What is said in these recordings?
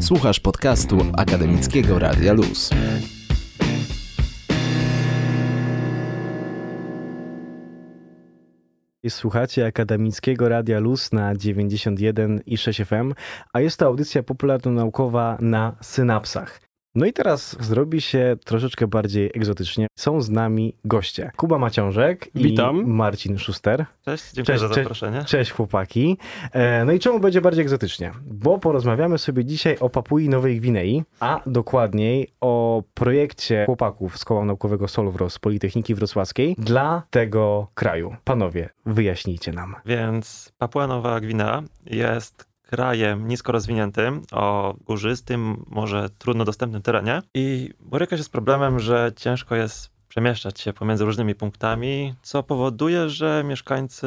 Słuchasz podcastu Akademickiego Radia Luz. Słuchacie Akademickiego Radia Luz na 91 i 6 FM, a jest to audycja popularno-naukowa na synapsach. No i teraz zrobi się troszeczkę bardziej egzotycznie. Są z nami goście. Kuba Maciążek Witam. i Marcin Szuster. Cześć, dziękuję Cześć, za zaproszenie. Cześć chłopaki. E, No i czemu będzie bardziej egzotycznie? Bo porozmawiamy sobie dzisiaj o Papui Nowej Gwinei, a dokładniej o projekcie chłopaków z Koła Naukowego Solwros Politechniki Wrocławskiej dla tego kraju. Panowie, wyjaśnijcie nam. Więc Papua Nowa Gwinea jest krajem nisko rozwiniętym, o górzystym, może trudno dostępnym terenie i boryka się z problemem, że ciężko jest przemieszczać się pomiędzy różnymi punktami, co powoduje, że mieszkańcy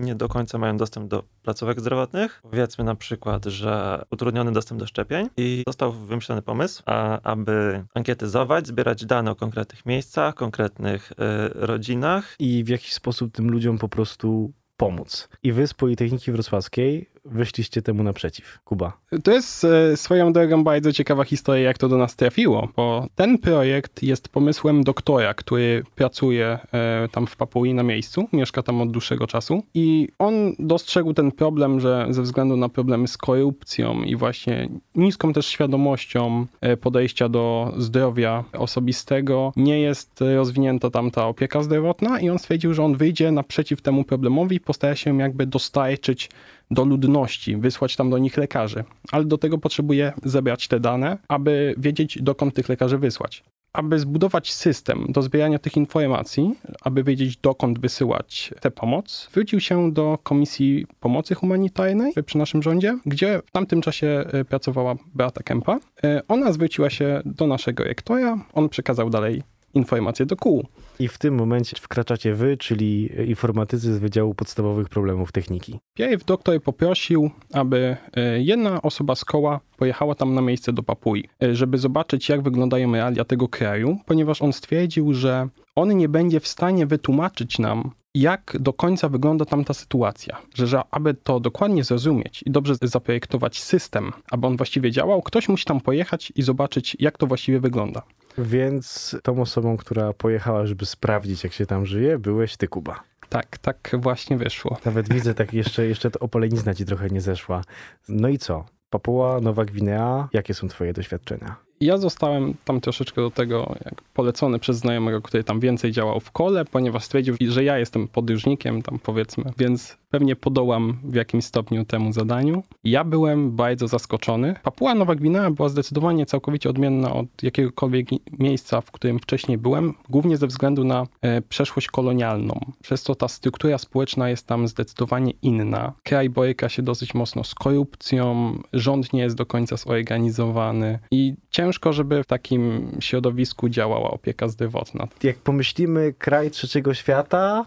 nie do końca mają dostęp do placówek zdrowotnych. Powiedzmy na przykład, że utrudniony dostęp do szczepień i został wymyślony pomysł, a, aby ankietyzować, zbierać dane o konkretnych miejscach, konkretnych y, rodzinach. I w jakiś sposób tym ludziom po prostu pomóc. I wy z Politechniki Wrocławskiej wyszliście temu naprzeciw. Kuba. To jest e, swoją drogą bardzo ciekawa historia, jak to do nas trafiło, bo ten projekt jest pomysłem doktora, który pracuje e, tam w Papui na miejscu, mieszka tam od dłuższego czasu i on dostrzegł ten problem, że ze względu na problemy z korupcją i właśnie niską też świadomością e, podejścia do zdrowia osobistego, nie jest rozwinięta tam ta opieka zdrowotna i on stwierdził, że on wyjdzie naprzeciw temu problemowi i postara się jakby dostarczyć do ludności, wysłać tam do nich lekarzy, ale do tego potrzebuje zebrać te dane, aby wiedzieć, dokąd tych lekarzy wysłać. Aby zbudować system do zbierania tych informacji, aby wiedzieć, dokąd wysyłać tę pomoc, zwrócił się do Komisji Pomocy Humanitarnej przy naszym rządzie, gdzie w tamtym czasie e, pracowała Beata Kempa. E, Ona zwróciła się do naszego rektora, on przekazał dalej informacje do kół. I w tym momencie wkraczacie wy, czyli informatycy z Wydziału Podstawowych Problemów Techniki. Pierw doktor poprosił, aby e, jedna osoba z koła pojechała tam na miejsce do Papui, e, żeby zobaczyć, jak wyglądają realia tego kraju, ponieważ on stwierdził, że on nie będzie w stanie wytłumaczyć nam, jak do końca wygląda tam ta sytuacja. Że, że aby to dokładnie zrozumieć i dobrze zaprojektować system, aby on właściwie działał, ktoś musi tam pojechać i zobaczyć, jak to właściwie wygląda. Więc tą osobą, która pojechała, żeby sprawdzić, jak się tam żyje, byłeś ty, Kuba. Tak, tak właśnie wyszło. Nawet widzę, tak jeszcze, jeszcze to opolenizna ci trochę nie zeszła. No i co? Papua, Nowa Gwinea, jakie są twoje doświadczenia? Ja zostałem tam troszeczkę do tego jak polecony przez znajomego, który tam więcej działał w kole, ponieważ stwierdził, że ja jestem podróżnikiem tam powiedzmy, więc pewnie podołam w jakimś stopniu temu zadaniu. Ja byłem bardzo zaskoczony. Papua Nowa Gwinea była zdecydowanie całkowicie odmienna od jakiegokolwiek miejsca, w którym wcześniej byłem, głównie ze względu na e, przeszłość kolonialną. Przez to ta struktura społeczna jest tam zdecydowanie inna. Kraj boryka się dosyć mocno z korupcją, rząd nie jest do końca zorganizowany i ciężko, żeby w takim środowisku działała opieka zdrowotna. Jak pomyślimy kraj trzeciego świata,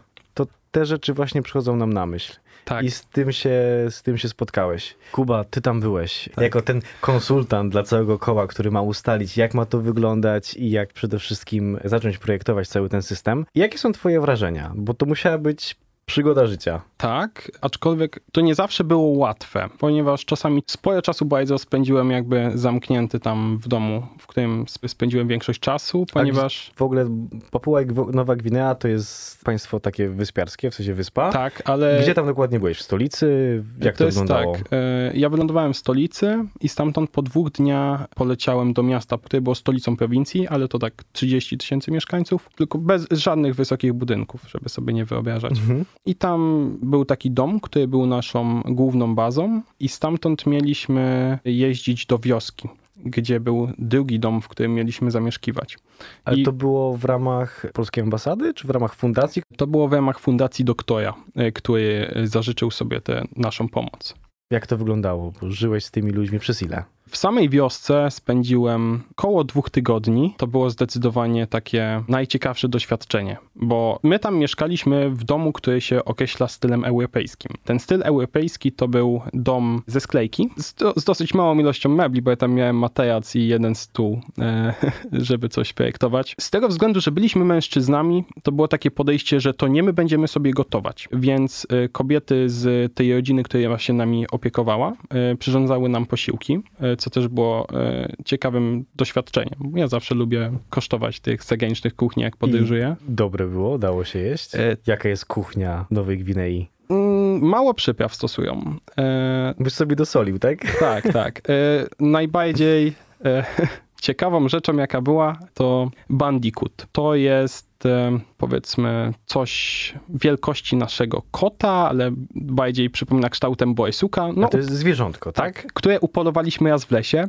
te rzeczy właśnie przychodzą nam na myśl. Tak. I z tym, się, z tym się spotkałeś. Kuba, ty tam byłeś. Jako ten konsultant dla całego koła, który ma ustalić, jak ma to wyglądać i jak przede wszystkim zacząć projektować cały ten system. Jakie są twoje wrażenia? Bo to musiała być przygoda życia. Tak, aczkolwiek to nie zawsze było łatwe, ponieważ czasami sporo czasu bardzo spędziłem jakby zamknięty tam w domu, w którym sp- spędziłem większość czasu, ponieważ... W ogóle Papua Nowa Gwinea to jest państwo takie wyspiarskie, w sensie wyspa. Tak, ale... Gdzie tam dokładnie byłeś? W stolicy? Jak to, jest wyglądało? tak, e, ja wylądowałem w stolicy i stamtąd po dwóch dniach poleciałem do miasta, które było stolicą prowincji, ale to tak 30 tysięcy mieszkańców, tylko bez żadnych wysokich budynków, żeby sobie nie wyobrażać. Mhm. I tam był taki dom, który był naszą główną bazą i stamtąd mieliśmy jeździć do wioski, gdzie był drugi dom, w którym mieliśmy zamieszkiwać. Ale I to było w ramach polskiej ambasady, czy w ramach fundacji? to było w ramach Fundacji Doktora, e, który zażyczył sobie tę naszą pomoc. Jak to wyglądało? Bo żyłeś z tymi ludźmi przez ile? W samej wiosce spędziłem koło dwóch tygodni. To było zdecydowanie takie najciekawsze doświadczenie, bo my tam mieszkaliśmy w domu, który się określa stylem europejskim. Ten styl europejski to był dom ze sklejki z, do, z dosyć małą ilością mebli, bo ja tam miałem materac i jeden stół, e, żeby coś projektować. Z tego względu, że byliśmy mężczyznami, to było takie podejście, że to nie my będziemy sobie gotować, więc e, kobiety z tej rodziny, która się nami opiekowała, e, przyrządzały nam posiłki, e, co też było e, ciekawym doświadczeniem. Ja zawsze lubię kosztować tych zagranicznych kuchni, jak podróżuję. Dobre było, dało się jeść. E, Jaka jest kuchnia Nowej Gwinei? Mm, Mało przypraw stosują. E, Byś sobie dosolił, tak? tak, tak. E, najbardziej e, ciekawą rzeczą, jaka była, to bandicoot. To jest e, powiedzmy coś wielkości naszego kota, ale bardziej przypomina kształtem boysuka. No, to jest zwierzątko, tak? tak, które upolowaliśmy raz w lesie.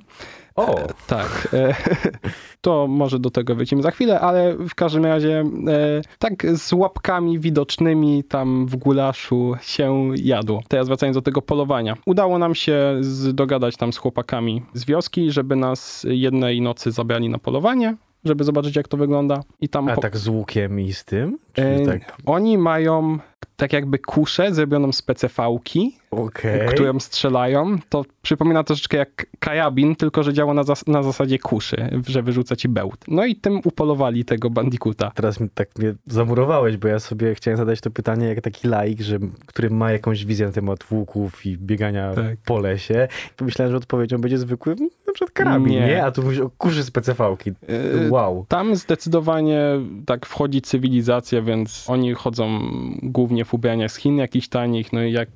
O, E, tak. E, to może do tego wrócimy za chwilę, ale w każdym razie e, tak z łapkami widocznymi tam w gulaszu się jadło. Teraz wracając do tego polowania. Udało nam się z, dogadać tam z chłopakami z wioski, żeby nas jednej nocy zabrali na polowanie, żeby zobaczyć jak to wygląda. I tam a po- tak z łukiem i z tym? Czy e, tak? oni mają tak jakby kuszę zrobioną z PCV-ki, Okej. którą strzelają, to przypomina troszeczkę jak karabin, tylko że działa na, zas- na zasadzie kuszy, że wyrzuca ci bełt. No i tym upolowali tego bandikuta. Teraz mi, tak mnie zamurowałeś, bo ja sobie chciałem zadać to pytanie jak taki laik, że, który ma jakąś wizję na temat łuków i biegania Tak. po lesie. Pomyślałem, że odpowiedzią będzie zwykły, na przykład karabin, nie? Nie. A tu mówisz o kurzy z PCV-ki. Yy, Wow. Tam zdecydowanie tak wchodzi cywilizacja, więc oni chodzą głównie w ubraniach z Chin jakichś tanich, no i jak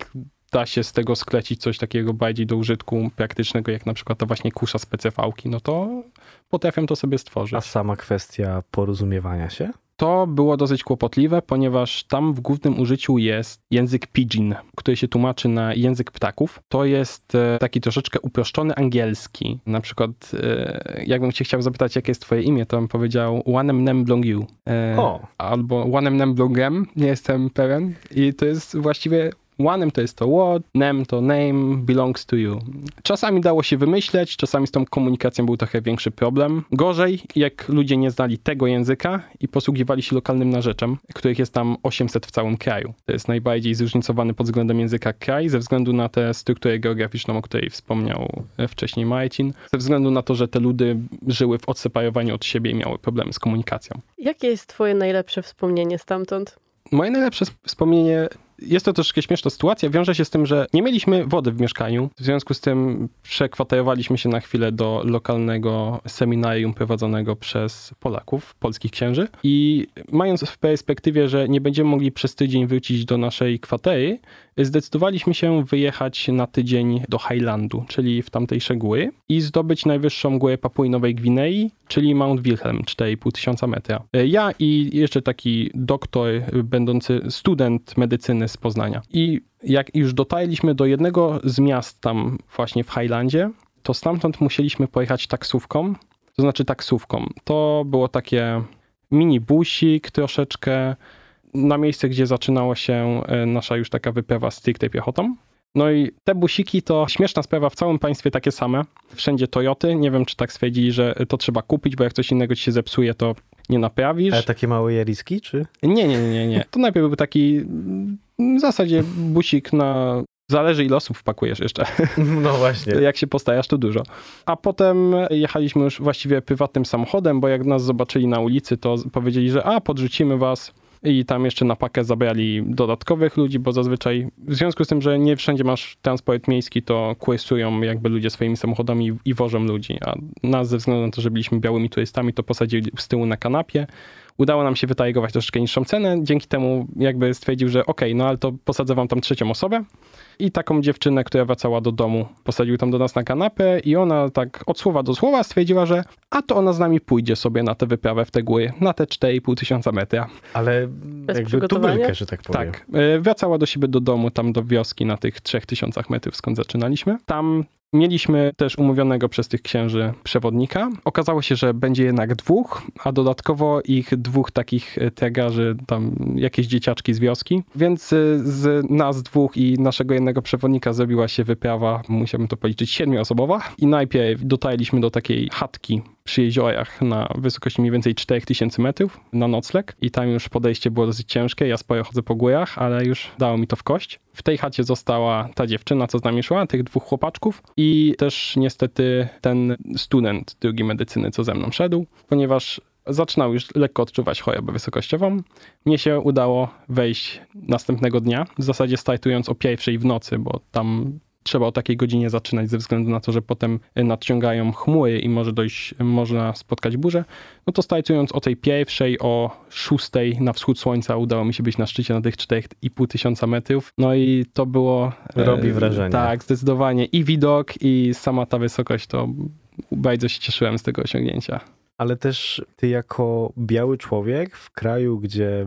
da się z tego sklecić coś takiego bardziej do użytku praktycznego, jak na przykład ta właśnie kusza z PCV-ki, no to potrafią to sobie stworzyć. A sama kwestia porozumiewania się? To było dosyć kłopotliwe, ponieważ tam w głównym użyciu jest język pidgin, który się tłumaczy na język ptaków. To jest e, taki troszeczkę uproszczony angielski. Na przykład, e, jakbym cię chciał zapytać, jakie jest twoje imię, to bym powiedział Wanem Nem Blong You. E, O. Albo Wanem Nem Blongem, nie jestem pewien. I to jest właściwie Wanem to jest to what, nem to name, belongs to you. Czasami dało się wymyśleć, czasami z tą komunikacją był trochę większy problem. Gorzej, jak ludzie nie znali tego języka i posługiwali się lokalnym narzeczem, których jest tam 800 w całym kraju. To jest najbardziej zróżnicowany pod względem języka kraj, ze względu na tę strukturę geograficzną, o której wspomniał e, wcześniej Marcin, ze względu na to, że te ludy żyły w odseparowaniu od siebie i miały problemy z komunikacją. Jakie jest twoje najlepsze wspomnienie stamtąd? Moje najlepsze sp- wspomnienie, jest to troszkę śmieszna sytuacja, wiąże się z tym, że nie mieliśmy wody w mieszkaniu. W związku z tym przekwaterowaliśmy się na chwilę do lokalnego seminarium prowadzonego przez Polaków, polskich księży. I mając w perspektywie, że nie będziemy mogli przez tydzień wrócić do naszej kwatery, zdecydowaliśmy się wyjechać na tydzień do Highlandu, czyli w tamtejsze góry i zdobyć najwyższą górę Papui Nowej Gwinei, czyli Mount Wilhelm, 4,5 tysiąca metra. Ja i jeszcze taki doktor, będący student medycyny z Poznania. I jak już dotarliśmy do jednego z miast tam właśnie w Highlandzie, to stamtąd musieliśmy pojechać taksówką, to znaczy taksówką. To było takie mini busik troszeczkę, na miejsce, gdzie zaczynała się e, nasza już taka wyprawa stricte piechotą. No i te busiki to śmieszna sprawa w całym państwie takie same. Wszędzie Toyoty. Nie wiem, czy tak stwierdzili, że to trzeba kupić, bo jak coś innego ci się zepsuje, to nie naprawisz. Ale takie małe jariski, czy? Nie, nie, nie, nie. To najpierw był taki mm, w zasadzie busik na... Zależy ile osób wpakujesz jeszcze. No właśnie. Jak się postajasz, to dużo. A potem jechaliśmy już właściwie prywatnym samochodem, bo jak nas zobaczyli na ulicy, to powiedzieli, że a, podrzucimy was. I tam jeszcze na pakę zabrali dodatkowych ludzi, bo zazwyczaj w związku z tym, że nie wszędzie masz transport miejski, to kłesują jakby ludzie swoimi samochodami i wożą ludzi. A nas ze względu na to, że byliśmy białymi turystami, to posadzili z tyłu na kanapie. Udało nam się wytarygować troszeczkę niższą cenę. Dzięki temu jakby stwierdził, że okej, no ale to posadzę wam tam trzecią osobę. I taką dziewczynę, która wracała do domu, posadził tam do nas na kanapę i ona tak od słowa do słowa stwierdziła, że a to ona z nami pójdzie sobie na tę wyprawę w te góry, na te 4,5 tysiąca metra. Ale jakby przygotowania? tubylkę, że tak powiem. Tak, e, wracała do siebie do domu, tam do wioski na tych 3000 metrów, skąd zaczynaliśmy. Tam Mieliśmy też umówionego przez tych księży przewodnika. Okazało się, że będzie jednak dwóch, a dodatkowo ich dwóch takich e, tragarzy, tam jakieś dzieciaczki z wioski. Więc e, z nas dwóch i naszego jednego przewodnika zrobiła się wyprawa, musiałbym to policzyć, siedmioosobowa. I najpierw dotarliśmy do takiej chatki przy jeziorach na wysokości mniej więcej 4000 metrów na nocleg i tam już podejście było dosyć ciężkie. Ja sporo chodzę po górach, ale już dało mi to w kość. W tej chacie została ta dziewczyna, co z nami szła, tych dwóch chłopaczków i też niestety ten student drugi medycyny, co ze mną szedł, ponieważ zaczynał już lekko odczuwać chorobę wysokościową. Mnie się udało wejść następnego dnia, w zasadzie startując o pierwszej w nocy, bo tam trzeba o takiej godzinie zaczynać ze względu na to, że potem nadciągają chmury i może dojść, można spotkać burzę, no to startując o tej pierwszej, o szóstej na wschód słońca udało mi się być na szczycie na tych 4,5 tysiąca metrów. No i to było... Robi wrażenie. Tak, zdecydowanie. I widok, i sama ta wysokość, to bardzo się cieszyłem z tego osiągnięcia ale też ty jako biały człowiek w kraju, gdzie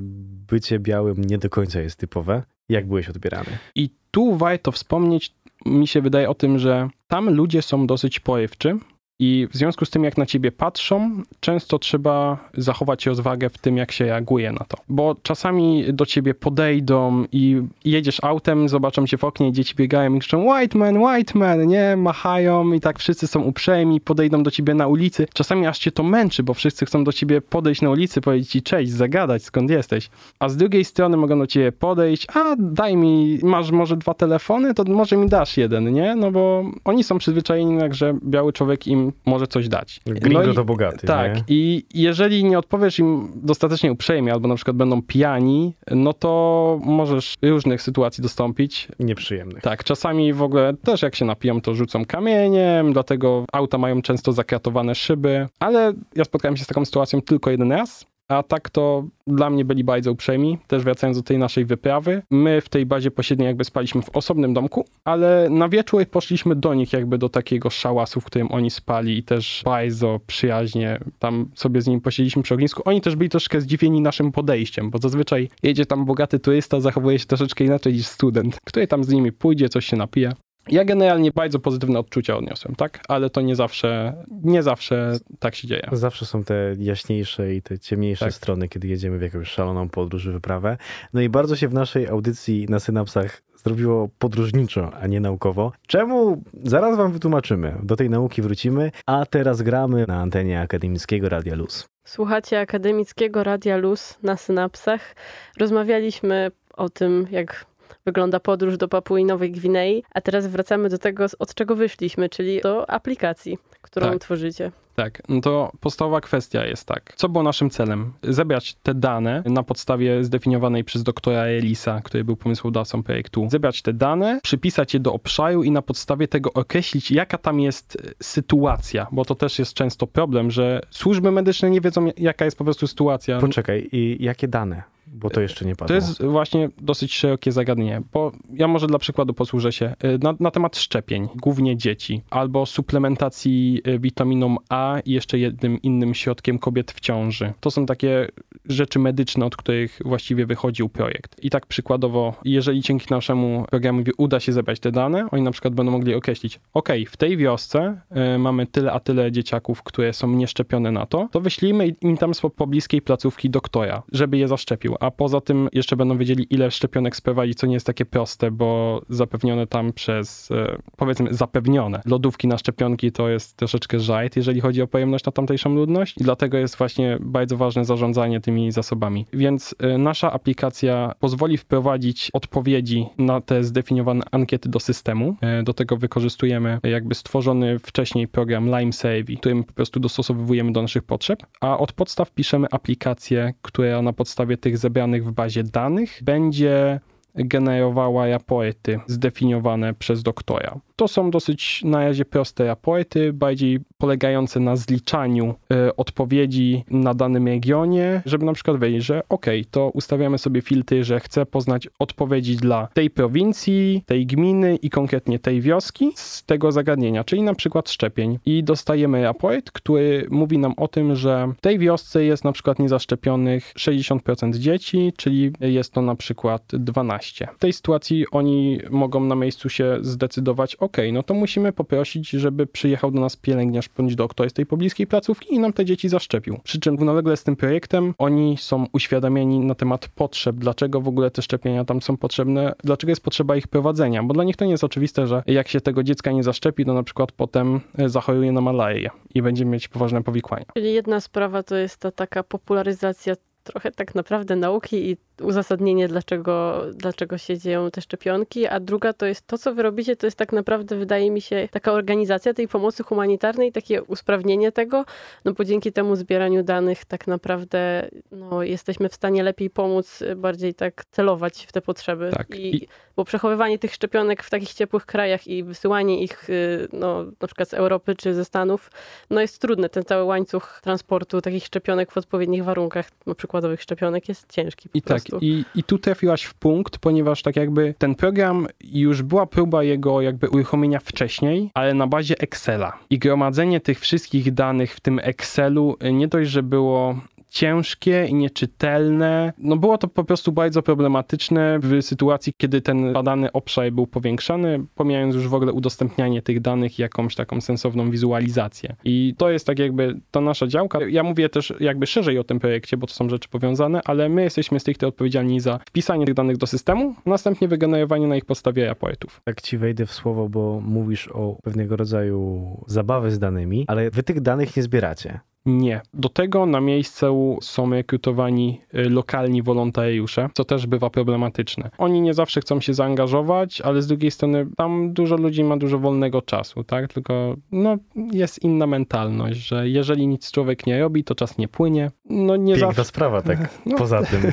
bycie białym nie do końca jest typowe, jak byłeś odbierany? I tu warto wspomnieć, mi się wydaje o tym, że tam ludzie są dosyć porywczy i w związku z tym, jak na ciebie patrzą, często trzeba zachować rozwagę w tym, jak się reaguje na to. Bo czasami do ciebie podejdą i jedziesz autem, zobaczą cię w oknie, dzieci biegają i krzyczą white man, white man, nie? Machają i tak wszyscy są uprzejmi, podejdą do ciebie na ulicy. Czasami aż cię to męczy, bo wszyscy chcą do ciebie podejść na ulicy, powiedzieć ci cześć, zagadać, skąd jesteś. A z drugiej strony mogą do ciebie podejść, a daj mi, masz może dwa telefony, to może mi dasz jeden, nie? No bo oni są przyzwyczajeni, że biały człowiek im może coś dać. Gringo no i, to bogaty. Tak. Nie? I jeżeli nie odpowiesz im dostatecznie uprzejmie, albo na przykład będą pijani, no to możesz różnych sytuacji dostąpić. Nieprzyjemnych. Tak. Czasami w ogóle też jak się napiją, to rzucą kamieniem, dlatego auta mają często zakratowane szyby. Ale ja spotkałem się z taką sytuacją tylko jeden raz. A tak to dla mnie byli bardzo uprzejmi, też wracając do tej naszej wyprawy. My w tej bazie posiedniej jakby spaliśmy w osobnym domku, ale na wieczór poszliśmy do nich jakby do takiego szałasu, w którym oni spali i też bardzo przyjaźnie tam sobie z nimi posiedzieliśmy przy ognisku. Oni też byli troszkę zdziwieni naszym podejściem, bo zazwyczaj jedzie tam bogaty turysta, zachowuje się troszeczkę inaczej niż student, który tam z nimi pójdzie, coś się napije. Ja generalnie bardzo pozytywne odczucia odniosłem, tak? Ale to nie zawsze, nie zawsze tak się dzieje. Zawsze są te jaśniejsze i te ciemniejsze tak. strony, kiedy jedziemy w jakąś szaloną podróż, wyprawę. No i bardzo się w naszej audycji na synapsach zrobiło podróżniczo, a nie naukowo. Czemu? Zaraz wam wytłumaczymy. Do tej nauki wrócimy, a teraz gramy na antenie Akademickiego Radia Luz. Słuchacie Akademickiego Radia Luz na synapsach. Rozmawialiśmy o tym, jak wygląda podróż do Papui Nowej Gwinei. A teraz wracamy do tego, od czego wyszliśmy, czyli do aplikacji, którą tak. tworzycie. Tak, no to podstawowa kwestia jest tak. Co było naszym celem? Zebrać te dane na podstawie zdefiniowanej przez doktora Elisa, który był pomysłodawcą projektu. Zebrać te dane, przypisać je do obszaru i na podstawie tego określić, jaka tam jest e, sytuacja, bo to też jest często problem, że służby medyczne nie wiedzą, jaka jest po prostu sytuacja. Poczekaj, i jakie dane? Bo to jeszcze nie padło. To jest właśnie dosyć szerokie zagadnienie, bo ja może dla przykładu posłużę się y, na, na temat szczepień, głównie dzieci, albo suplementacji y, witaminą A i jeszcze jednym innym środkiem kobiet w ciąży. To są takie rzeczy medyczne, od których właściwie wychodził projekt. I tak przykładowo, jeżeli dzięki naszemu programowi uda się zebrać te dane, oni na przykład będą mogli określić, ok, w tej wiosce y, mamy tyle a tyle dzieciaków, które są nieszczepione na to, to wyślijmy im tam z pobliskiej placówki doktora, żeby je zaszczepił. A poza tym jeszcze będą wiedzieli, ile szczepionek sprowadzić, co nie jest takie proste, bo zapewnione tam przez, e, powiedzmy, zapewnione. Lodówki na szczepionki to jest troszeczkę żart, jeżeli chodzi o pojemność na tamtejszą ludność. I dlatego jest właśnie bardzo ważne zarządzanie tymi zasobami. Więc e, nasza aplikacja pozwoli wprowadzić odpowiedzi na te zdefiniowane ankiety do systemu. E, do tego wykorzystujemy jakby stworzony wcześniej program Lime Savvy, którym po prostu dostosowujemy do naszych potrzeb, a od podstaw piszemy aplikację, która na podstawie tych zebranych w bazie danych będzie generowała raporty zdefiniowane przez doktora. To są dosyć na razie proste raporty, bardziej polegające na zliczaniu y, odpowiedzi na danym regionie, żeby na przykład wiedzieć, że ok, to ustawiamy sobie filtry, że chcę poznać odpowiedzi dla tej prowincji, tej gminy i konkretnie tej wioski z tego zagadnienia, czyli na przykład szczepień. I dostajemy raport, który mówi nam o tym, że w tej wiosce jest na przykład niezaszczepionych 60% dzieci, czyli jest to na przykład 12. W tej sytuacji oni mogą na miejscu się zdecydować, ok, no to musimy poprosić, żeby przyjechał do nas pielęgniarz bądź doktor z tej pobliskiej placówki i nam te dzieci zaszczepił. Przy czym równolegle z tym projektem oni są uświadamieni na temat potrzeb, dlaczego w ogóle te szczepienia tam są potrzebne, dlaczego jest potrzeba ich prowadzenia, bo dla nich to nie jest oczywiste, że jak się tego dziecka nie zaszczepi, to na przykład potem e, zachoruje na malarię i będzie mieć poważne powikłania. Czyli jedna sprawa to jest ta taka popularyzacja trochę tak naprawdę nauki i uzasadnienie, dlaczego, dlaczego się dzieją te szczepionki, a druga to jest to, co wy robicie, to jest tak naprawdę, wydaje mi się, taka organizacja tej pomocy humanitarnej, takie usprawnienie tego, no bo dzięki temu zbieraniu danych tak naprawdę no, jesteśmy w stanie lepiej pomóc, bardziej tak celować w te potrzeby. Tak. I, bo przechowywanie tych szczepionek w takich ciepłych krajach i wysyłanie ich y, no, na przykład z Europy czy ze Stanów, no jest trudne. Ten cały łańcuch transportu takich szczepionek w odpowiednich warunkach, no, przykładowych szczepionek jest ciężki. I tak, i, i tu trafiłaś w punkt, ponieważ tak jakby ten program już była próba jego jakby uruchomienia wcześniej, ale na bazie Excela. I gromadzenie tych wszystkich danych w tym Excelu nie dość, że było ciężkie i nieczytelne. No było to po prostu bardzo problematyczne w sytuacji, kiedy ten badany obszar był powiększany, pomijając już w ogóle udostępnianie tych danych i jakąś taką sensowną wizualizację. I to jest tak jakby ta nasza działka. Ja mówię też jakby szerzej o tym projekcie, bo to są rzeczy powiązane, ale my jesteśmy stricte odpowiedzialni za wpisanie tych danych do systemu, następnie wygenerowanie na ich podstawie raportów. Tak ci wejdę w słowo, bo mówisz o pewnego rodzaju zabawy z danymi, ale wy tych danych nie zbieracie. Nie. Do tego na miejscu są rekrutowani y, lokalni wolontariusze, co też bywa problematyczne. Oni nie zawsze chcą się zaangażować, ale z drugiej strony tam dużo ludzi ma dużo wolnego czasu, tak? Tylko no, jest inna mentalność, że jeżeli nic człowiek nie robi, to czas nie płynie. No nie Piękna zawsze. sprawa, tak No. poza tym.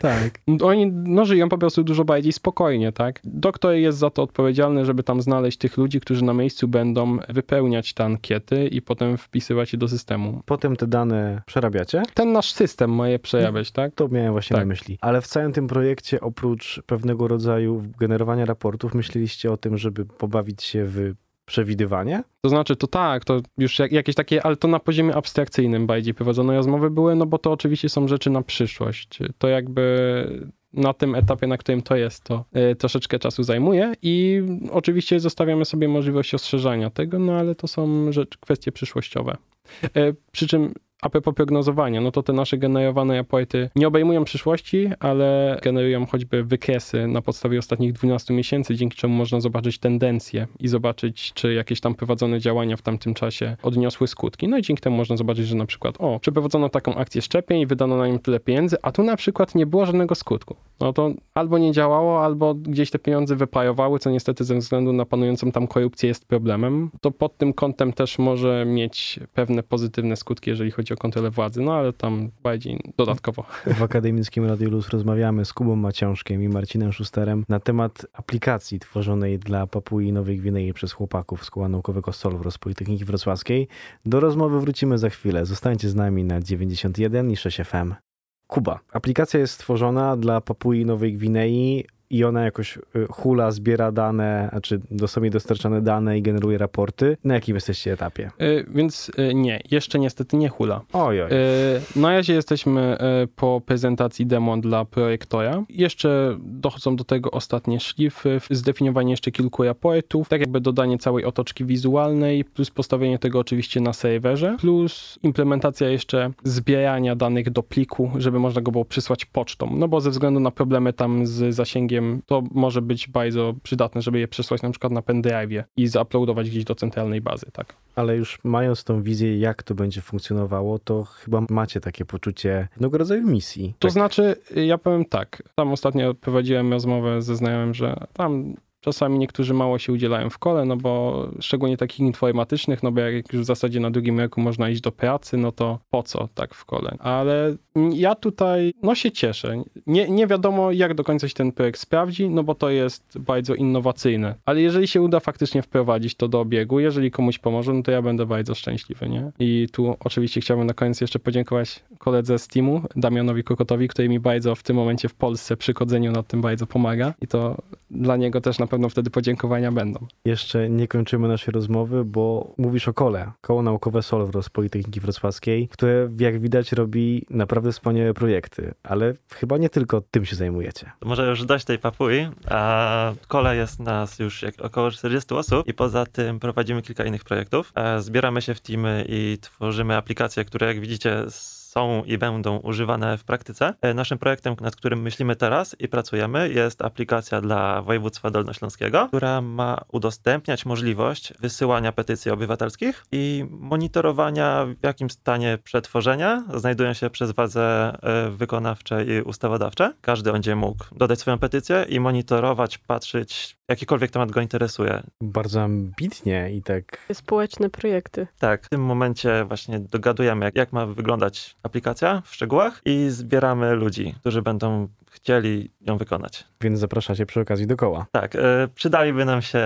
Tak. Oni no, żyją po prostu dużo bardziej spokojnie, tak? Doktor jest za to odpowiedzialny, żeby tam znaleźć tych ludzi, którzy na miejscu będą wypełniać te ankiety i potem wpisywać je do systemu. Potem te dane przerabiacie? Ten nasz system ma je przerabiać, tak? To miałem właśnie Tak. na myśli. Ale w całym tym projekcie, oprócz pewnego rodzaju generowania raportów, myśleliście o tym, żeby pobawić się w przewidywanie? To znaczy, to tak, to już jak, jakieś takie, ale to na poziomie abstrakcyjnym bardziej prowadzone rozmowy były, no bo to oczywiście są rzeczy na przyszłość. To jakby na tym etapie, na którym to jest, to y, troszeczkę czasu zajmuje i oczywiście zostawiamy sobie możliwość rozszerzania tego, no ale to są rzeczy, kwestie przyszłościowe. Y, przy czym a propos prognozowania, no to te nasze generowane raporty nie obejmują przyszłości, ale generują choćby wykresy na podstawie ostatnich 12 miesięcy, dzięki czemu można zobaczyć tendencje i zobaczyć, czy jakieś tam prowadzone działania w tamtym czasie odniosły skutki. No i dzięki temu można zobaczyć, że na przykład, o, przeprowadzono taką akcję szczepień, wydano na nią tyle pieniędzy, a tu na przykład nie było żadnego skutku. No to albo nie działało, albo gdzieś te pieniądze wyparowały, co niestety ze względu na panującą tam korupcję jest problemem. To pod tym kątem też może mieć pewne pozytywne skutki, jeżeli chodzi o kontrolę władzy, no ale tam bardziej dodatkowo. W Akademickim Radiu Luz rozmawiamy z Kubą Maciążkiem i Marcinem Szusterem na temat aplikacji tworzonej dla Papui Nowej Gwinei przez chłopaków z Koła Naukowego Solwros Politechniki Wrocławskiej. Do rozmowy wrócimy za chwilę. Zostańcie z nami na 91 i 6 FM. Kuba. Aplikacja jest stworzona dla Papui Nowej Gwinei i ona jakoś y, hula, zbiera dane, znaczy do sobie dostarczane dane i generuje raporty. Na jakim jesteście etapie? Y, więc y, nie, jeszcze niestety nie hula. Oj, oj. Y, Na razie jesteśmy po prezentacji demo dla projektora. Jeszcze dochodzą do tego ostatnie szlify, zdefiniowanie jeszcze kilku raportów, tak jakby dodanie całej otoczki wizualnej, plus postawienie tego oczywiście na serwerze, plus implementacja jeszcze zbierania danych do pliku, żeby można go było przysłać pocztą. No bo ze względu na problemy tam z zasięgiem, to może być bardzo przydatne, żeby je przesłać na przykład na pendrive'ie i zauploadować gdzieś do centralnej bazy, tak. Ale już mając tą wizję, jak to będzie funkcjonowało, to chyba macie takie poczucie pewnego rodzaju misji. To Tak. znaczy, ja powiem tak, tam ostatnio prowadziłem rozmowę ze znajomym, że tam czasami niektórzy mało się udzielają w kole, no bo szczególnie takich informatycznych, no bo jak już w zasadzie na drugim roku można iść do pracy, no to po co tak w kole? Ale ja tutaj, no się cieszę. Nie, nie wiadomo, jak do końca się ten projekt sprawdzi, no bo to jest bardzo innowacyjne. Ale jeżeli się uda faktycznie wprowadzić to do obiegu, jeżeli komuś pomoże, no to ja będę bardzo szczęśliwy, nie? I tu oczywiście chciałbym na koniec jeszcze podziękować koledze z teamu, Damianowi Kokotowi, który mi bardzo w tym momencie w Polsce przy chodzeniu nad tym bardzo pomaga i to dla niego też na pewno wtedy podziękowania będą. Jeszcze nie kończymy naszej rozmowy, bo mówisz o kole. Koło naukowe Solwros Politechniki Wrocławskiej, które jak widać robi naprawdę wspaniałe projekty, ale chyba nie tylko tym się zajmujecie. Może już dość tej papui. A kole jest nas już jak około 40 osób i poza tym prowadzimy kilka innych projektów. E, Zbieramy się w teamy i tworzymy aplikacje, które jak widzicie są i będą używane w praktyce. E, naszym projektem, nad którym myślimy teraz i pracujemy, jest aplikacja dla województwa dolnośląskiego, która ma udostępniać możliwość wysyłania petycji obywatelskich i monitorowania, w jakim stanie przetworzenia znajdują się przez władze e, wykonawcze i ustawodawcze. Każdy będzie mógł dodać swoją petycję i monitorować, patrzeć, jakikolwiek temat go interesuje. Bardzo ambitnie i tak. Społeczne projekty. Tak, w tym momencie właśnie dogadujemy, jak, jak ma wyglądać aplikacja w szczegółach i zbieramy ludzi, którzy będą chcieli ją wykonać. Więc zapraszacie przy okazji do koła. Tak, y, przydaliby nam się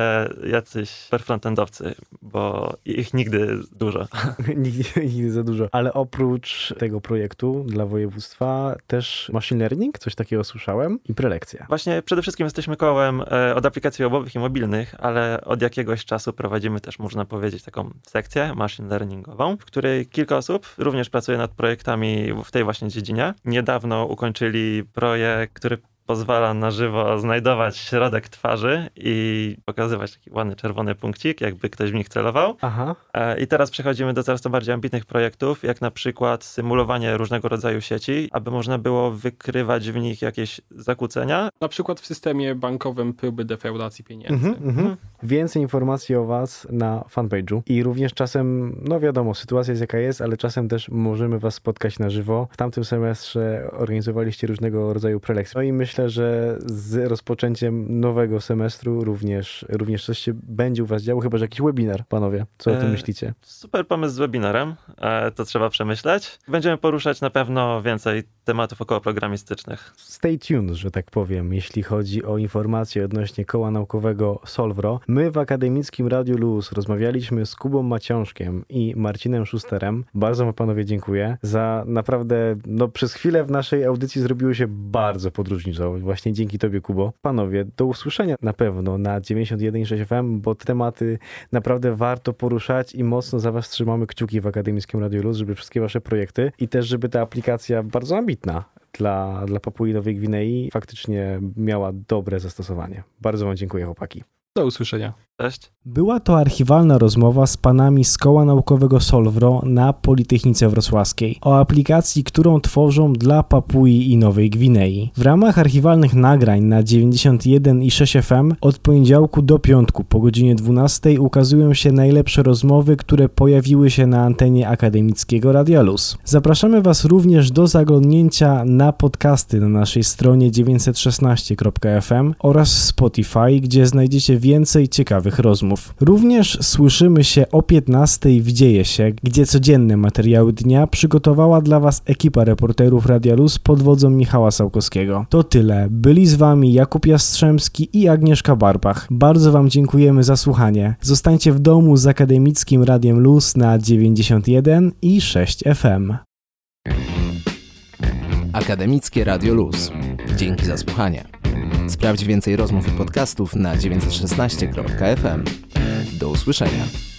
jacyś perfrontendowcy, bo ich nigdy dużo. nigdy, nigdy za dużo. Ale oprócz tego projektu dla województwa też machine learning, coś takiego słyszałem, i prelekcja. Właśnie przede wszystkim jesteśmy kołem y, od aplikacji webowych i mobilnych, ale od jakiegoś czasu prowadzimy też, można powiedzieć, taką sekcję machine learningową, w której kilka osób również pracuje nad projektami w tej właśnie dziedzinie. Niedawno ukończyli projekt, który pozwala na żywo znajdować środek twarzy i pokazywać taki ładny czerwony punkcik, jakby ktoś w nich celował. Aha. E, I teraz przechodzimy do coraz to bardziej ambitnych projektów, jak na przykład symulowanie różnego rodzaju sieci, aby można było wykrywać w nich jakieś zakłócenia. Na przykład w systemie bankowym próby defraudacji pieniędzy. Mhm, mhm. Więcej informacji o Was na fanpage'u i również czasem, no wiadomo, sytuacja jest jaka jest, ale czasem też możemy Was spotkać na żywo. W tamtym semestrze organizowaliście różnego rodzaju prelekcje. No i myślę, że z rozpoczęciem nowego semestru również, również coś się będzie u Was działo, chyba że jakiś webinar, panowie. Co o tym E, myślicie? Super pomysł z webinarem, e, to trzeba przemyśleć. Będziemy poruszać na pewno więcej tematów około programistycznych. Stay tuned, że tak powiem, jeśli chodzi o informacje odnośnie koła naukowego Solvro. My w Akademickim Radiu Luz rozmawialiśmy z Kubą Maciążkiem i Marcinem Szusterem. Bardzo wam panowie dziękuję za naprawdę, no przez chwilę w naszej audycji zrobiło się bardzo podróżniczo. Właśnie dzięki tobie, Kubo. Panowie, do usłyszenia na pewno na 91.6 FM, bo te tematy naprawdę warto poruszać i mocno za was trzymamy kciuki w Akademickim Radiu Luz, żeby wszystkie wasze projekty i też, żeby ta aplikacja bardzo ambitna dla, dla Papui Nowej Gwinei faktycznie miała dobre zastosowanie. Bardzo wam dziękuję, chłopaki. Do usłyszenia. Cześć. Była to archiwalna rozmowa z panami z Koła Naukowego Solvro na Politechnice Wrocławskiej o aplikacji, którą tworzą dla Papui i Nowej Gwinei. W ramach archiwalnych nagrań na 91 i 6 FM od poniedziałku do piątku po godzinie 12 ukazują się najlepsze rozmowy, które pojawiły się na antenie akademickiego Radia Luz. Zapraszamy Was również do zaglądnięcia na podcasty na naszej stronie 916.fm oraz Spotify, gdzie znajdziecie więcej ciekawych rozmów. Również słyszymy się o 15 w Dzieje się, gdzie codzienne materiały dnia przygotowała dla Was ekipa reporterów Radia Luz pod wodzą Michała Sałkowskiego. To tyle. Byli z Wami Jakub Jastrzębski i Agnieszka Barbach. Bardzo Wam dziękujemy za słuchanie. Zostańcie w domu z Akademickim Radiem Luz na 91 i 6 FM. Akademickie Radio Luz. Dzięki za słuchanie. Sprawdź więcej rozmów i podcastów na 916.fm. Do usłyszenia.